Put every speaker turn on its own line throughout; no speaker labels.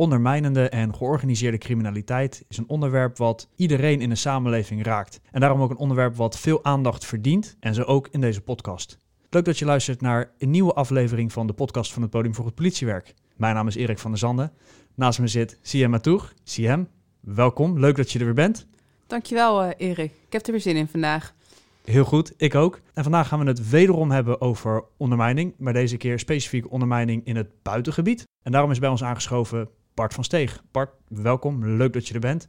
Ondermijnende en georganiseerde criminaliteit is een onderwerp wat iedereen in de samenleving raakt. En daarom ook een onderwerp wat veel aandacht verdient en zo ook in deze podcast. Leuk dat je luistert naar een nieuwe aflevering van de podcast van het Podium voor het Politiewerk. Mijn naam is Erik van der Zanden. Naast me zit Siem Matour. Siem, welkom. Leuk dat je er weer bent.
Dankjewel uh, Erik. Ik heb er weer zin in vandaag.
Heel goed, ik ook. En vandaag gaan we het wederom hebben over ondermijning, maar deze keer specifiek ondermijning in het buitengebied. En daarom is bij ons aangeschoven Bart van Steeg. Bart, welkom. Leuk dat je er bent.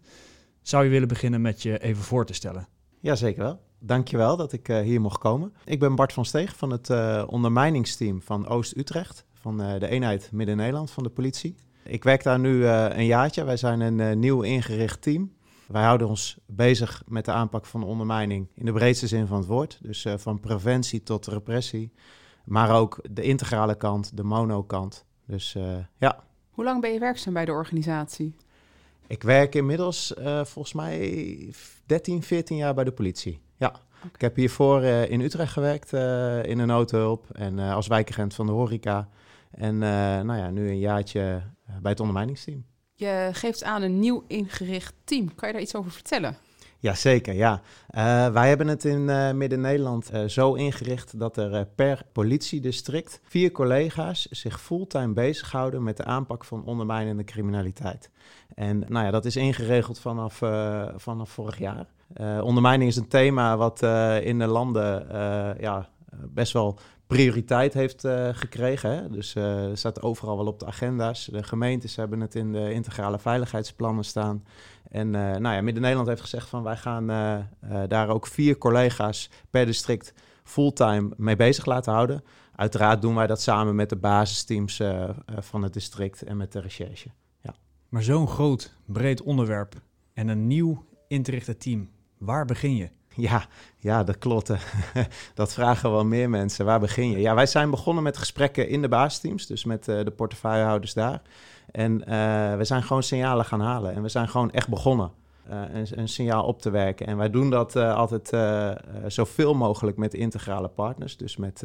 Zou je willen beginnen met je even voor te stellen?
Ja, zeker wel. Dankjewel dat ik uh, hier mocht komen. Ik ben Bart van Steeg van het uh, ondermijningsteam van Oost-Utrecht, van uh, de eenheid Midden-Nederland van de politie. Ik werk daar nu een jaartje. Wij zijn een nieuw ingericht team. Wij houden ons bezig met de aanpak van de ondermijning in de breedste zin van het woord. Dus van preventie tot repressie, maar ook de integrale kant, de monokant. Dus ja,
hoe lang ben je werkzaam bij de organisatie?
Ik werk inmiddels uh, volgens mij 13, 14 jaar bij de politie. Ja. Okay. Ik heb hiervoor uh, in Utrecht gewerkt uh, in een noodhulp en als wijkagent van de horeca. En nou ja, nu een jaartje bij het ondermijningsteam.
Je geeft aan een nieuw ingericht team. Kan je daar iets over vertellen?
Jazeker, ja. Uh, wij hebben het in uh, Midden-Nederland uh, zo ingericht dat er per politiedistrict vier collega's zich fulltime bezighouden met de aanpak van ondermijnende criminaliteit. En nou ja, dat is ingeregeld vanaf, vanaf vorig jaar. ondermijning is een thema wat in de landen ja, best wel prioriteit heeft gekregen. Hè? Dus het staat overal wel op de agenda's. De gemeentes hebben het in de integrale veiligheidsplannen staan. En uh, nou ja, Midden-Nederland heeft gezegd van wij gaan uh, uh, daar ook vier collega's per district fulltime mee bezig laten houden. Uiteraard doen wij dat samen met de basisteams van het district en met de recherche. Ja.
Maar zo'n groot, breed onderwerp en een nieuw interichte team, waar begin je?
Ja, ja, dat klopt. dat vragen wel meer mensen. Waar begin je? Ja, wij zijn begonnen met gesprekken in de basisteams, dus met de portefeuillehouders daar. En uh, we zijn gewoon signalen gaan halen. En we zijn gewoon echt begonnen uh, een, een, signaal op te werken. En wij doen dat altijd zoveel mogelijk met integrale partners. Dus met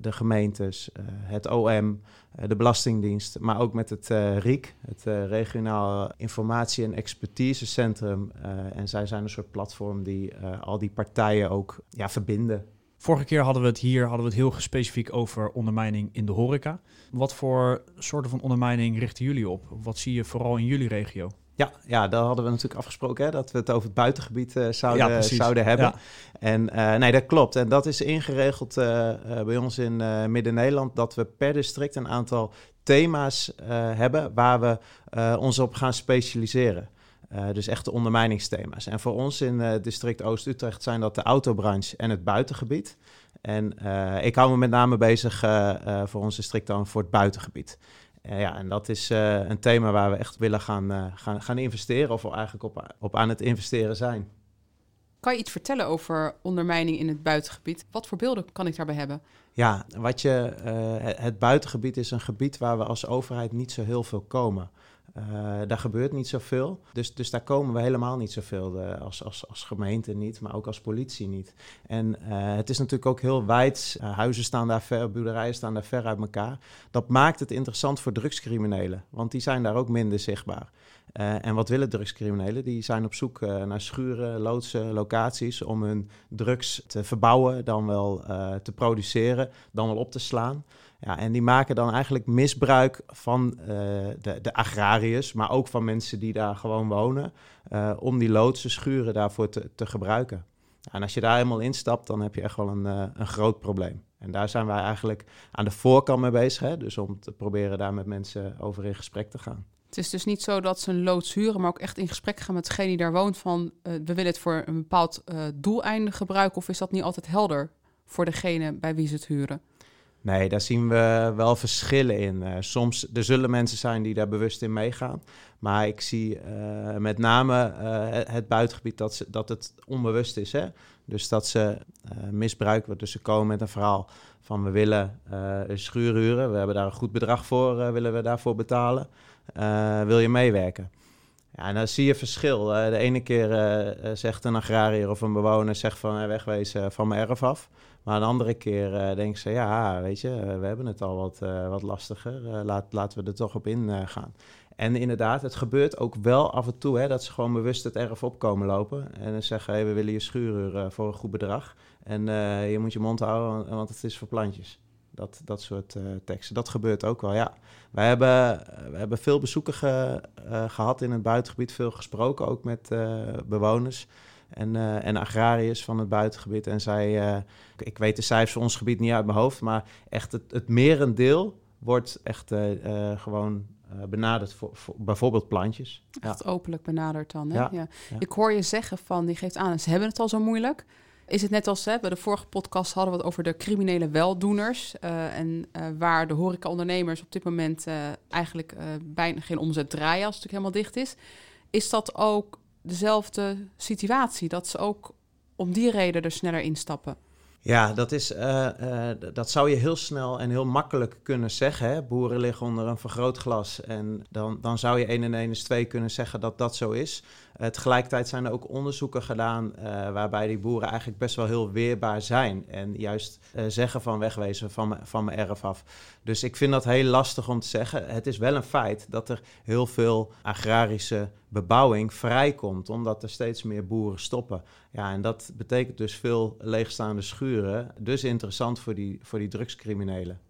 de, gemeentes, het OM, de Belastingdienst. Maar ook met het RIEK, het Regionaal Informatie- en Expertisecentrum. en zij zijn een soort platform die al die partijen ook ja, verbinden.
Vorige keer hadden we het hier hadden we het heel specifiek over ondermijning in de horeca. Wat voor soorten van ondermijning richten jullie op? Wat zie je vooral in jullie regio?
Ja, ja, daar hadden we natuurlijk afgesproken hè, dat we het over het buitengebied uh, zouden, ja, zouden hebben. Ja. En uh, nee, dat klopt. En dat is ingeregeld uh, bij ons in Midden-Nederland dat we per district een aantal thema's hebben waar we ons op gaan specialiseren. Dus echte ondermijningsthema's. En voor ons in district Oost-Utrecht zijn dat de autobranche en het buitengebied. En ik hou me met name bezig voor ons district dan voor het buitengebied. Ja, en dat is een thema waar we echt willen gaan, gaan, gaan investeren, of we eigenlijk op, op aan het investeren zijn.
Kan je iets vertellen over ondermijning in het buitengebied? Wat voor beelden kan ik daarbij hebben?
Ja, wat je, het buitengebied is een gebied waar we als overheid niet zo heel veel komen. Uh, daar gebeurt niet zoveel. Dus, dus daar komen we helemaal niet zoveel uh, als, als, als gemeente niet, maar ook als politie niet. En uh, het is natuurlijk ook heel wijd. huizen staan daar ver, boerderijen staan daar ver uit elkaar. Dat maakt het interessant voor drugscriminelen, want die zijn daar ook minder zichtbaar. en wat willen drugscriminelen? Die zijn op zoek naar schuren, loodsen, locaties om hun drugs te verbouwen, dan wel te produceren, dan wel op te slaan. Ja, en die maken dan eigenlijk misbruik van uh, de, de agrariërs, maar ook van mensen die daar gewoon wonen, uh, om die loodse schuren daarvoor te, te gebruiken. En als je daar helemaal instapt, dan heb je echt wel een, uh, een groot probleem. En daar zijn wij eigenlijk aan de voorkant mee bezig, hè? dus om te proberen daar met mensen over in gesprek te gaan.
Het is dus niet zo dat ze een loods huren, maar ook echt in gesprek gaan met degene die daar woont van we willen het voor een bepaald doeleinde gebruiken, of is dat niet altijd helder voor degene bij wie ze het huren?
Nee, daar zien we wel verschillen in. Uh, soms er zullen mensen zijn die daar bewust in meegaan. Maar ik zie uh, met name uh, het, buitengebied dat, ze, dat het onbewust is. Hè? Dus dat ze misbruik. Dus ze komen met een verhaal van we willen een schuur huren. We hebben daar een goed bedrag voor, willen we daarvoor betalen. wil je meewerken? Ja, en dan zie je verschil. de ene keer zegt een agrariër of een bewoner zegt van wegwezen van mijn erf af. Maar een andere keer uh, denken ze, ja, weet je, we hebben het al wat, wat lastiger. laat, laten we er toch op ingaan. En inderdaad, het gebeurt ook wel af en toe hè, dat ze gewoon bewust het erf op komen lopen. En dan zeggen, hey, we willen je schuurhuur voor een goed bedrag. En je moet je mond houden, want het is voor plantjes. Dat, dat soort teksten. Dat gebeurt ook wel, ja. Wij hebben, we hebben veel bezoeken gehad in het buitengebied, veel gesproken ook met bewoners en, uh, en agrariërs van het buitengebied. En zij, uh, ik weet de cijfers van ons gebied niet uit mijn hoofd, maar echt het, het merendeel wordt echt uh, gewoon benaderd voor, voor, bijvoorbeeld plantjes.
Echt ja. openlijk benaderd dan. Hè? Ja. ja. Ik hoor je zeggen van, die geeft aan, ze hebben het al zo moeilijk. Is het net als hè, bij de vorige podcast hadden we het over de criminele weldoeners. en waar de horecaondernemers op dit moment eigenlijk bijna geen omzet draaien als het natuurlijk helemaal dicht is. Is dat ook dezelfde situatie. Dat ze ook om die reden er sneller instappen.
Ja, dat, is, uh, uh, dat zou je heel snel en heel makkelijk kunnen zeggen. Hè? Boeren liggen onder een vergrootglas. En dan, dan zou je 1 en 1 is 2 kunnen zeggen dat dat zo is. Uh, tegelijkertijd zijn er ook onderzoeken gedaan waarbij die boeren eigenlijk best wel heel weerbaar zijn. En juist zeggen van wegwezen van, van mijn erf af. Dus ik vind dat heel lastig om te zeggen. Het is wel een feit dat er heel veel agrarische bebouwing vrijkomt, omdat er steeds meer boeren stoppen. Ja, en dat betekent dus veel leegstaande schuren. Dus interessant voor die, voor die drugscriminelen.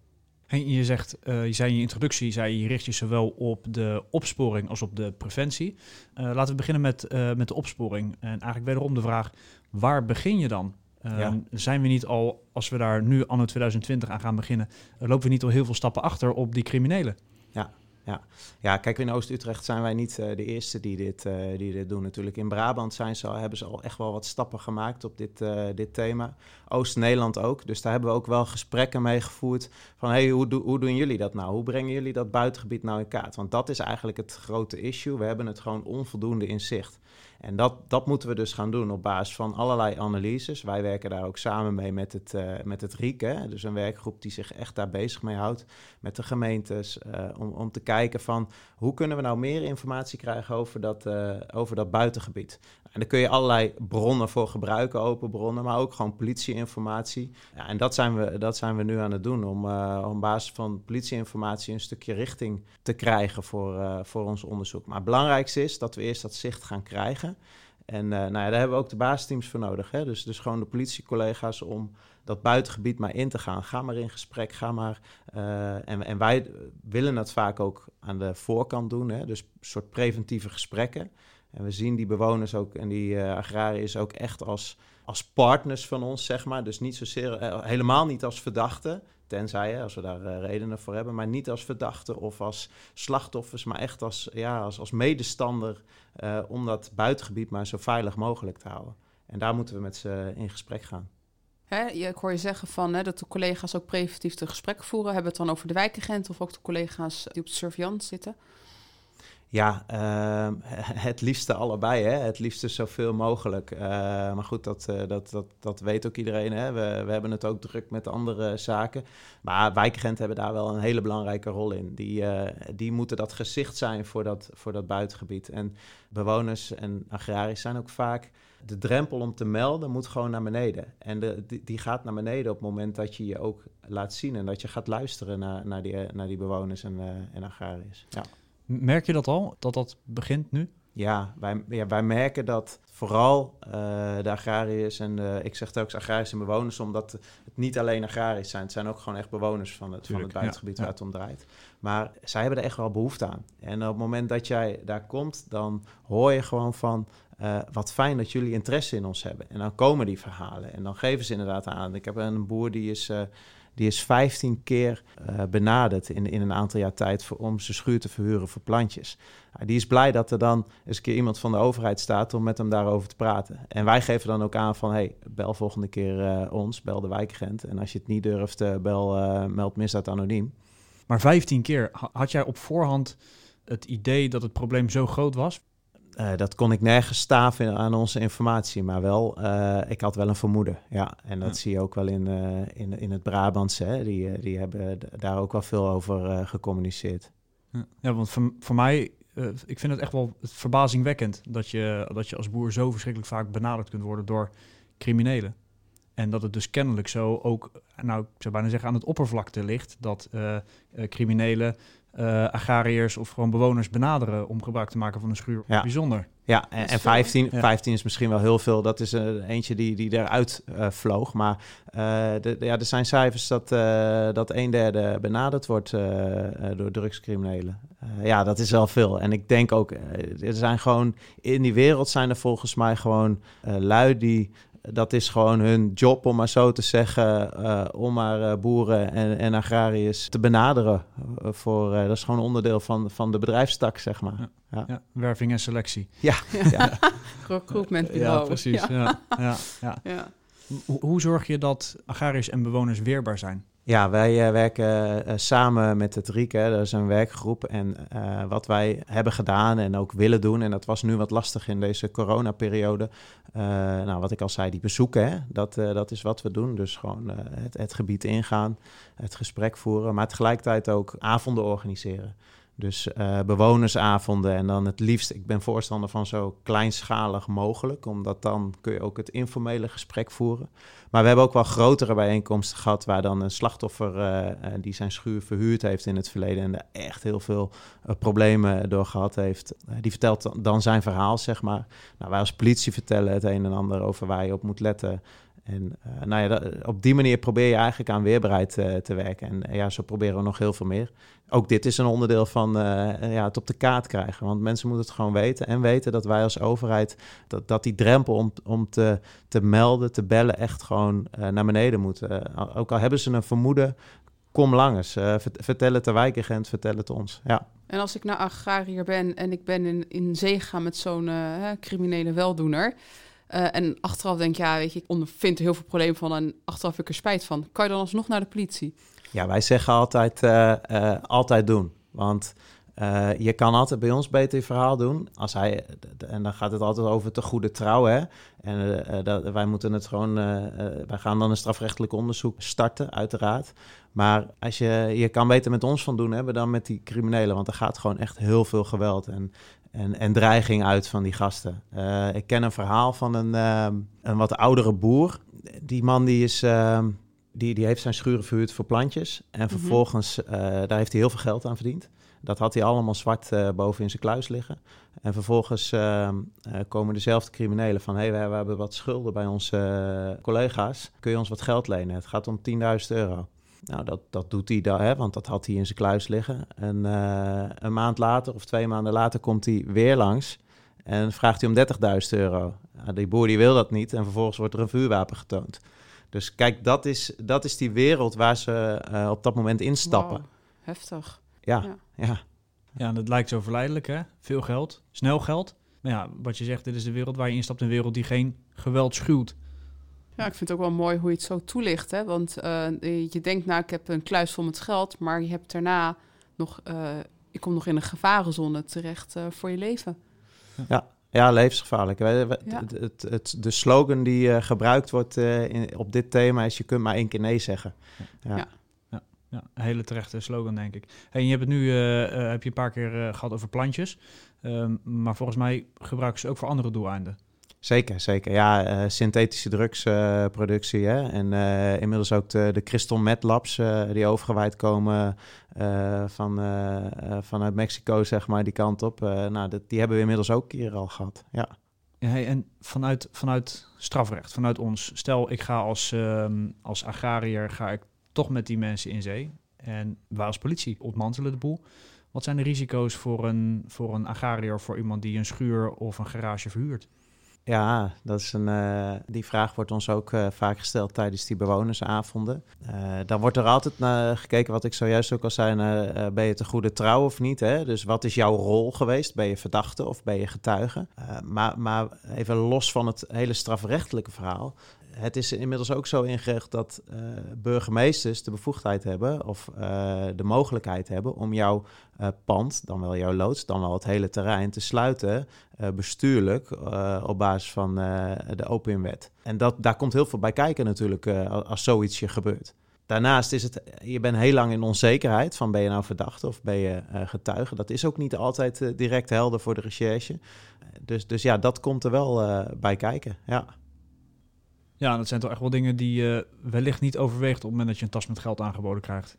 En je zegt, uh, je zei in je introductie, zei je richt je zowel op de opsporing als op de preventie. Uh, laten we beginnen met, uh, met de opsporing. En eigenlijk wederom de vraag, waar begin je dan? Ja. Zijn we niet al, als we daar nu anno 2020 aan gaan beginnen, lopen we niet al heel veel stappen achter op die criminelen?
Ja, ja. ja, kijk, in Oost-Utrecht zijn wij niet uh, de eerste die dit, uh, die dit doen natuurlijk. In Brabant zijn ze al, hebben ze al echt wel wat stappen gemaakt op dit, uh, dit thema. Oost-Nederland ook. Dus daar hebben we ook wel gesprekken mee gevoerd van... hey, hoe, hoe doen jullie dat nou? Hoe brengen jullie dat buitengebied nou in kaart? Want dat is eigenlijk het grote issue. We hebben het gewoon onvoldoende in zicht. En dat, dat moeten we dus gaan doen op basis van allerlei analyses. Wij werken daar ook samen mee met het, uh, met het RIEK, hè? dus een werkgroep die zich echt daar bezig mee houdt met de gemeentes, uh, om, om te kijken van hoe kunnen we nou meer informatie krijgen over dat, uh, over dat buitengebied. En daar kun je allerlei bronnen voor gebruiken, open bronnen, maar ook gewoon politieinformatie. Ja, en dat zijn, we, dat zijn we nu aan het doen, om uh, op basis van politieinformatie een stukje richting te krijgen voor, uh, voor ons onderzoek. Maar het belangrijkste is dat we eerst dat zicht gaan krijgen. En uh, nou ja, daar hebben we ook de basisteams voor nodig. Hè? Dus, dus gewoon de politiecollega's om dat buitengebied maar in te gaan. Ga maar in gesprek, ga maar. En, en wij willen dat vaak ook aan de voorkant doen. Hè? Dus een soort preventieve gesprekken. En we zien die bewoners ook en die uh, agrariërs ook echt als, als partners van ons, zeg maar. Dus niet zozeer, uh, helemaal niet als verdachten, tenzij als we daar uh, redenen voor hebben, maar niet als verdachten of als slachtoffers, maar echt als, ja, als, als medestander om dat buitengebied maar zo veilig mogelijk te houden. En daar moeten we met ze in gesprek gaan.
Hè, ik hoor je zeggen van, dat de collega's ook preventief de gesprek voeren. Hebben we het dan over de wijkagent of ook de collega's die op de surveillance zitten?
Ja, uh, het liefste allebei, hè? het liefste zoveel mogelijk. Uh, maar goed, dat, uh, dat, dat, dat weet ook iedereen. Hè? We, we hebben het ook druk met andere zaken. Maar wijkagenten hebben daar wel een hele belangrijke rol in. Die, eh, die moeten dat gezicht zijn voor dat, voor dat buitengebied. En bewoners en agrariërs zijn ook vaak... De drempel om te melden moet gewoon naar beneden. En de, die, die, gaat naar beneden op het moment dat je je ook laat zien... en dat je gaat luisteren naar, naar, die, naar die bewoners en, en agrariërs. Ja.
Merk je dat al, dat dat begint nu?
Ja, wij, ja, wij merken dat vooral uh, de agrariërs en de, ik zeg ook agrarische bewoners, omdat het niet alleen agrariërs zijn, het zijn ook gewoon echt bewoners van het, Tuurlijk, van het buitengebied ja, waar het om draait. Maar zij hebben er echt wel behoefte aan. En op het moment dat jij daar komt, dan hoor je gewoon van, uh, wat fijn dat jullie interesse in ons hebben. En dan komen die verhalen en dan geven ze inderdaad aan. Ik heb een boer die is... Uh, die is 15 keer uh, benaderd in, in een aantal jaar tijd voor, om zijn schuur te verhuren voor plantjes. Die is blij dat er dan eens een keer iemand van de overheid staat om met hem daarover te praten. En wij geven dan ook aan van, hey, bel volgende keer uh, ons, bel de wijkagent. En als je het niet durft, bel, meld misdaad anoniem.
Maar 15 keer, had jij op voorhand het idee dat het probleem zo groot was?
Uh, dat kon ik nergens staven aan onze informatie, maar wel, uh, ik had wel een vermoeden. Ja, en dat ja. zie je ook wel in, uh, in, in het Brabantse. Hè? Die, die hebben daar ook wel veel over gecommuniceerd.
Ja, want voor, voor mij, ik vind het echt wel verbazingwekkend dat je, dat je als boer zo verschrikkelijk vaak benaderd kunt worden door criminelen. En dat het dus kennelijk zo ook, nou ik zou bijna zeggen, aan het oppervlakte ligt dat criminelen uh, agrariërs of gewoon bewoners benaderen om gebruik te maken van een schuur. Ja. Bijzonder.
Ja, en, en 15, 15 is misschien wel heel veel. Dat is uh, eentje die, die eruit uh, vloog. Maar de, ja, er zijn cijfers dat, dat een derde benaderd wordt door drugscriminelen. ja, dat is wel veel. En ik denk ook, er zijn gewoon in die wereld zijn er volgens mij gewoon lui die dat is gewoon hun job, om maar zo te zeggen, uh, om maar uh, boeren en, en agrariërs te benaderen. Uh, voor, dat is gewoon onderdeel van, van de bedrijfstak, zeg maar. Ja.
Ja. ja werving en selectie.
Ja, ja.
recruitment
bureau. Ja, precies. Ja. Ja. Ja. Hoe zorg je dat agrariërs en bewoners weerbaar zijn?
Ja, wij uh, werken uh, samen met het RIEK, dat is een werkgroep. En uh, wat wij hebben gedaan en ook willen doen, en dat was nu wat lastig in deze coronaperiode. nou, wat ik al zei, die bezoeken, hè, dat, dat is wat we doen. Dus gewoon het, het gebied ingaan, het gesprek voeren, maar tegelijkertijd ook avonden organiseren. Dus uh, bewonersavonden en dan het liefst, ik ben voorstander van zo kleinschalig mogelijk, omdat dan kun je ook het informele gesprek voeren. Maar we hebben ook wel grotere bijeenkomsten gehad waar dan een slachtoffer uh, die zijn schuur verhuurd heeft in het verleden en er echt heel veel problemen door gehad heeft, die vertelt dan zijn verhaal, zeg maar. Nou, wij als politie vertellen het een en ander over waar je op moet letten. En nou ja, op die manier probeer je eigenlijk aan weerbaarheid te werken. En ja, zo proberen we nog heel veel meer ook dit is een onderdeel van ja, het op de kaart krijgen. Want mensen moeten het gewoon weten. En weten dat wij als overheid, dat, dat die drempel om, om te, te melden, te bellen, echt gewoon naar beneden moet. Ook al hebben ze een vermoeden, kom langs. vertel het de wijkagent, vertel het ons. Ja.
En als ik nou agrariër ben en ik ben in, in zee gegaan met zo'n criminele weldoener... en achteraf denk ja, weet je, ik ondervind er heel veel problemen van en achteraf heb ik er spijt van. Kan je dan alsnog naar de politie?
Ja, wij zeggen altijd, uh, uh, altijd doen. Want je kan altijd bij ons beter je verhaal doen. Als hij, en dan gaat het altijd over te goede trouw. Hè? En dat, wij moeten het gewoon. wij gaan dan een strafrechtelijk onderzoek starten, uiteraard. Maar als je, je kan beter met ons van doen hebben dan met die criminelen. Want er gaat gewoon echt heel veel geweld en, en, en dreiging uit van die gasten. ik ken een verhaal van een, een wat oudere boer. Die man die is die, die heeft zijn schuren verhuurd voor plantjes. En mhm. vervolgens, uh, daar heeft hij heel veel geld aan verdiend. Dat had hij allemaal zwart uh, boven in zijn kluis liggen. En vervolgens uh, komen dezelfde criminelen van... hé, hey, we, hebben wat schulden bij onze collega's. Kun je ons wat geld lenen? Het gaat om 10.000 euro. Nou, dat, dat doet hij dan, hè, want dat had hij in zijn kluis liggen. En een maand later of twee maanden later komt hij weer langs... en vraagt hij om 30.000 euro. Nou, die boer die wil dat niet en vervolgens wordt er een vuurwapen getoond. Dus kijk, dat is, dat is die wereld waar ze uh, op dat moment instappen.
heftig.
Ja, ja, ja.
Ja, en dat lijkt zo verleidelijk, hè? Veel geld, snel geld. Maar ja, wat je zegt, dit is de wereld waar je instapt, een wereld die geen geweld schuwt.
Ja, ik vind het ook wel mooi hoe je het zo toelicht, hè? Want uh, je denkt, nou, ik heb een kluis vol met geld, maar je hebt daarna nog, uh, je komt nog in een gevarenzone terecht voor je leven.
Ja, ja, levensgevaarlijk. Het, het, het, de slogan die uh, gebruikt wordt uh, in, op dit thema is: je kunt maar één keer nee zeggen.
Ja. ja. ja. een hele terechte slogan, denk ik. Hey, en je hebt het nu uh, heb je een paar keer gehad over plantjes, ehm, maar volgens mij gebruiken ze ook voor andere doeleinden.
Zeker, zeker. Ja, uh, synthetische drugsproductie. Uh? En uh, inmiddels ook de, de Crystal Met Labs die overgewaaid komen van, vanuit Mexico, zeg maar, die kant op. nou, die hebben we inmiddels ook keer al gehad, ja.
ja en vanuit, vanuit strafrecht, vanuit ons. Stel, ik ga als, ehm, als agrariër, ga ik toch met die mensen in zee. En wij als politie ontmantelen de boel. Wat zijn de risico's voor een, voor een agrariër, voor iemand die een schuur of een garage verhuurt?
Ja, dat is een, uh, die vraag wordt ons ook uh, vaak gesteld tijdens die bewonersavonden. Uh, dan wordt er altijd naar gekeken, wat ik zojuist ook al zei, ben je te goede trouw of niet? Hè? Dus wat is jouw rol geweest? Ben je verdachte of ben je getuige? maar, maar even los van het hele strafrechtelijke verhaal het is inmiddels ook zo ingericht dat uh, burgemeesters de bevoegdheid hebben of uh, de mogelijkheid hebben om jouw uh, pand, dan wel jouw loods, dan wel het hele terrein te sluiten bestuurlijk op basis van de opiumwet. En dat, daar komt heel veel bij kijken natuurlijk als zoiets je gebeurt. Daarnaast is het, je bent heel lang in onzekerheid van ben je nou verdachte of ben je getuige. Dat is ook niet altijd direct helder voor de recherche. Dus, dus ja, dat komt er wel bij kijken, ja.
Ja, dat zijn toch echt wel dingen die je wellicht niet overweegt op het moment dat je een tas met geld aangeboden krijgt.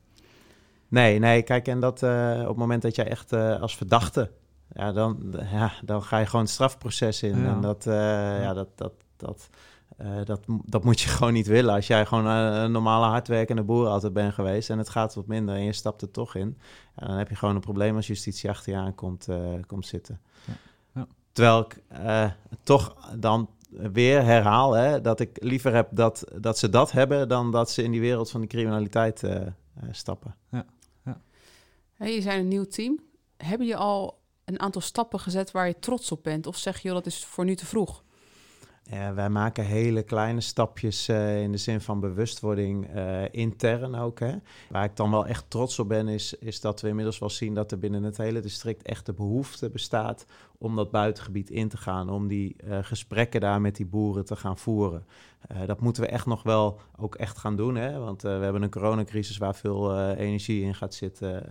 Nee, nee, kijk, en dat uh, op het moment dat jij echt uh, als verdachte, ja dan, ja, dan ga je gewoon het strafproces in. Ja. En dat, uh, ja, dat, dat, dat, dat, dat moet je gewoon niet willen. Als jij gewoon een normale hardwerkende boer altijd bent geweest en het gaat wat minder en je stapt er toch in, ja, dan heb je gewoon een probleem als justitie achter je aankomt komt zitten. Ja. Terwijl ik toch dan weer herhaal hè, dat ik liever heb dat, dat ze dat hebben dan dat ze in die wereld van de criminaliteit stappen. Ja.
Hey, je zijn een nieuw team. Hebben je al een aantal stappen gezet waar je trots op bent? Of zeg je, dat is voor nu te vroeg?
Ja, wij maken hele kleine stapjes uh, in de zin van bewustwording uh, intern ook. Hè. Waar ik dan wel echt trots op ben, is, is dat we inmiddels wel zien dat er binnen het hele district echt de behoefte bestaat om dat buitengebied in te gaan, om die uh, gesprekken daar met die boeren te gaan voeren. dat moeten we echt nog wel ook echt gaan doen, hè? want we hebben een coronacrisis waar veel energie in gaat zitten,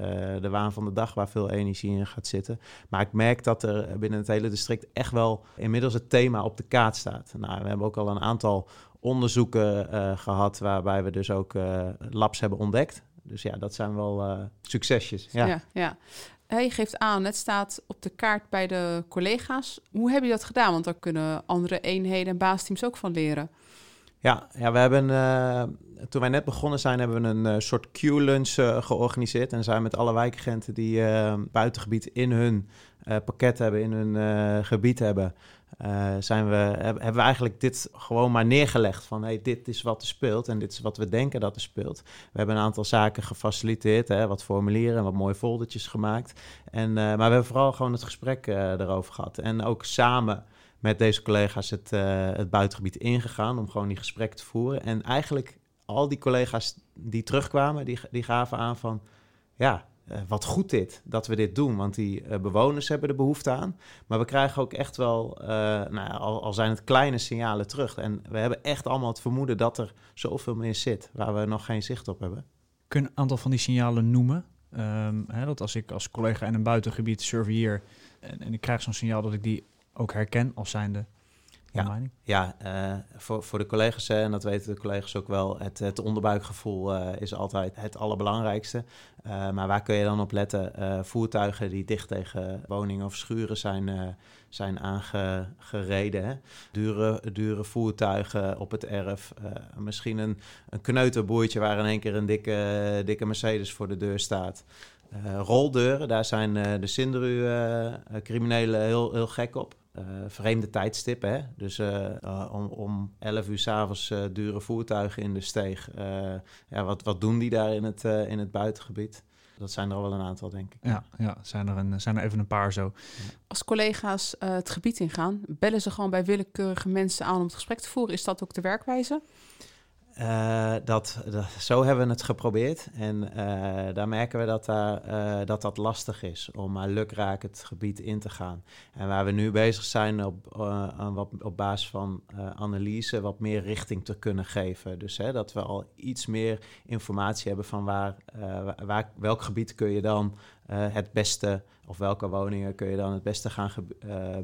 de waan van de dag waar veel energie in gaat zitten. Maar ik merk dat er binnen het hele district echt wel inmiddels het thema op de kaart staat. Nou, we hebben ook al een aantal onderzoeken gehad waarbij we dus ook labs hebben ontdekt. Dus ja, dat zijn wel succesjes. Ja. ja.
Hij geeft aan, het staat op de kaart bij de collega's. Hoe heb je dat gedaan? Want daar kunnen andere eenheden en baasteams ook van leren.
Ja, ja we hebben, toen wij net begonnen zijn, hebben we een soort Q-lunch georganiseerd. En zijn met alle wijkagenten die buitengebied in hun pakket hebben, in hun gebied hebben, uh, zijn we, hebben we eigenlijk dit gewoon maar neergelegd. Van hey, dit is wat er speelt en dit is wat we denken dat er speelt. We hebben een aantal zaken gefaciliteerd, hè, wat formulieren en wat mooie foldertjes gemaakt. En, uh, maar we hebben vooral gewoon het gesprek uh, erover gehad. En ook samen met deze collega's het, het buitengebied ingegaan om gewoon die gesprekken te voeren. En eigenlijk al die collega's die terugkwamen, die, die gaven aan van ja, uh, wat goed dit, dat we dit doen. Want die uh, bewoners hebben er behoefte aan. Maar we krijgen ook echt wel, uh, nou, al, al, zijn het kleine signalen terug. En we hebben echt allemaal het vermoeden dat er zoveel meer zit... waar we nog geen zicht op hebben.
Kun je een aantal van die signalen noemen? Um, hè, dat als ik als collega in een buitengebied surveilleer... en, en ik krijg zo'n signaal dat ik die ook herken als zijnde
ja, ja uh, voor, voor de collega's, en dat weten de collega's ook wel, het, het onderbuikgevoel uh, is altijd het allerbelangrijkste. Uh, maar waar kun je dan op letten? voertuigen die dicht tegen woningen of schuren zijn, zijn aangereden. Hè? Dure, dure voertuigen op het erf. misschien een, een kneuterboertje waar in één keer een dikke, dikke Mercedes voor de deur staat. roldeuren, daar zijn de Sindru-criminelen heel, heel gek op. Uh, vreemde tijdstippen. Hè? Dus uh, uh, om, om 11 uur s'avonds dure voertuigen in de steeg. ja, wat, wat doen die daar in het, in het buitengebied? Dat zijn er al wel een aantal, denk ik.
Ja, ja zijn, er een, zijn er even een paar zo.
Als collega's het gebied ingaan, bellen ze gewoon bij willekeurige mensen aan om het gesprek te voeren. Is dat ook de werkwijze?
Uh, dat, zo hebben we het geprobeerd. En uh, daar merken we dat, uh, dat dat lastig is om maar lukraak het gebied in te gaan. En waar we nu bezig zijn op, wat, op basis van analyse wat meer richting te kunnen geven. Dus hè, dat we al iets meer informatie hebben van waar, waar, welk gebied kun je dan het beste, of welke woningen kun je dan het beste gaan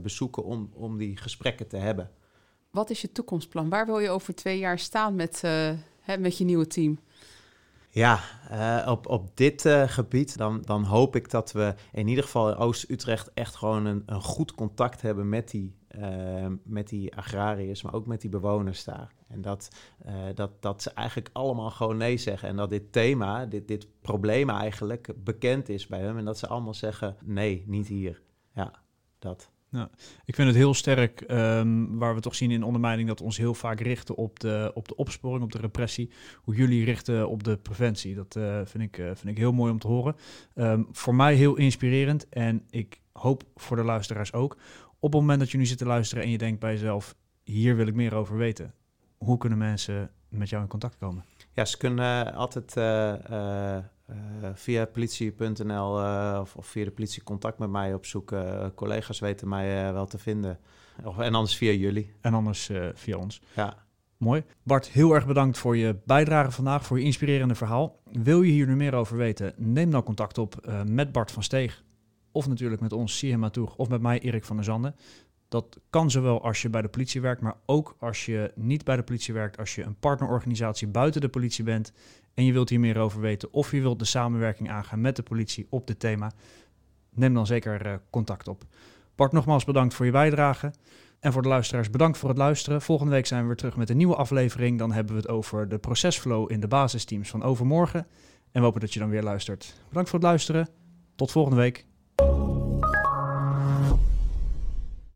bezoeken om, om die gesprekken te hebben.
Wat is je toekomstplan? Waar wil je over twee jaar staan met, uh, hè, met je nieuwe team?
Ja, uh, op, op dit uh, gebied dan, dan hoop ik dat we in ieder geval in Oost-Utrecht echt gewoon een, een goed contact hebben met die, met die agrariërs, maar ook met die bewoners daar. En dat, dat, dat ze eigenlijk allemaal gewoon nee zeggen. En dat dit thema, dit, dit probleem eigenlijk bekend is bij hem. En dat ze allemaal zeggen nee, niet hier. Ja, dat.
Ja, ik vind het heel sterk, um, waar we toch zien in ondermijning, dat we ons heel vaak richten op de, op de opsporing, op de repressie. Hoe jullie richten op de preventie. Dat uh, vind, ik, uh, vind ik heel mooi om te horen. Um, voor mij heel inspirerend en ik hoop voor de luisteraars ook. Op het moment dat je nu zit te luisteren en je denkt bij jezelf, hier wil ik meer over weten. Hoe kunnen mensen met jou in contact komen?
Ja, ze kunnen altijd uh, uh, via politie.nl uh, of, of, via de politie contact met mij opzoeken. Uh, collega's weten mij wel te vinden. Of, en anders via jullie.
En anders via ons.
Ja.
Mooi. Bart, heel erg bedankt voor je bijdrage vandaag, voor je inspirerende verhaal. Wil je hier nu meer over weten? Neem dan contact op met Bart van Steeg. Of natuurlijk met ons, Sihema Toeg, of met mij, Erik van der Zanden. Dat kan zowel als je bij de politie werkt, maar ook als je niet bij de politie werkt, als je een partnerorganisatie buiten de politie bent en je wilt hier meer over weten of je wilt de samenwerking aangaan met de politie op dit thema, neem dan zeker uh, contact op. Bart, nogmaals bedankt voor je bijdrage. En voor de luisteraars, bedankt voor het luisteren. Volgende week zijn we weer terug met een nieuwe aflevering. Dan hebben we het over de procesflow in de basisteams van overmorgen. En we hopen dat je dan weer luistert. Bedankt voor het luisteren. Tot volgende week.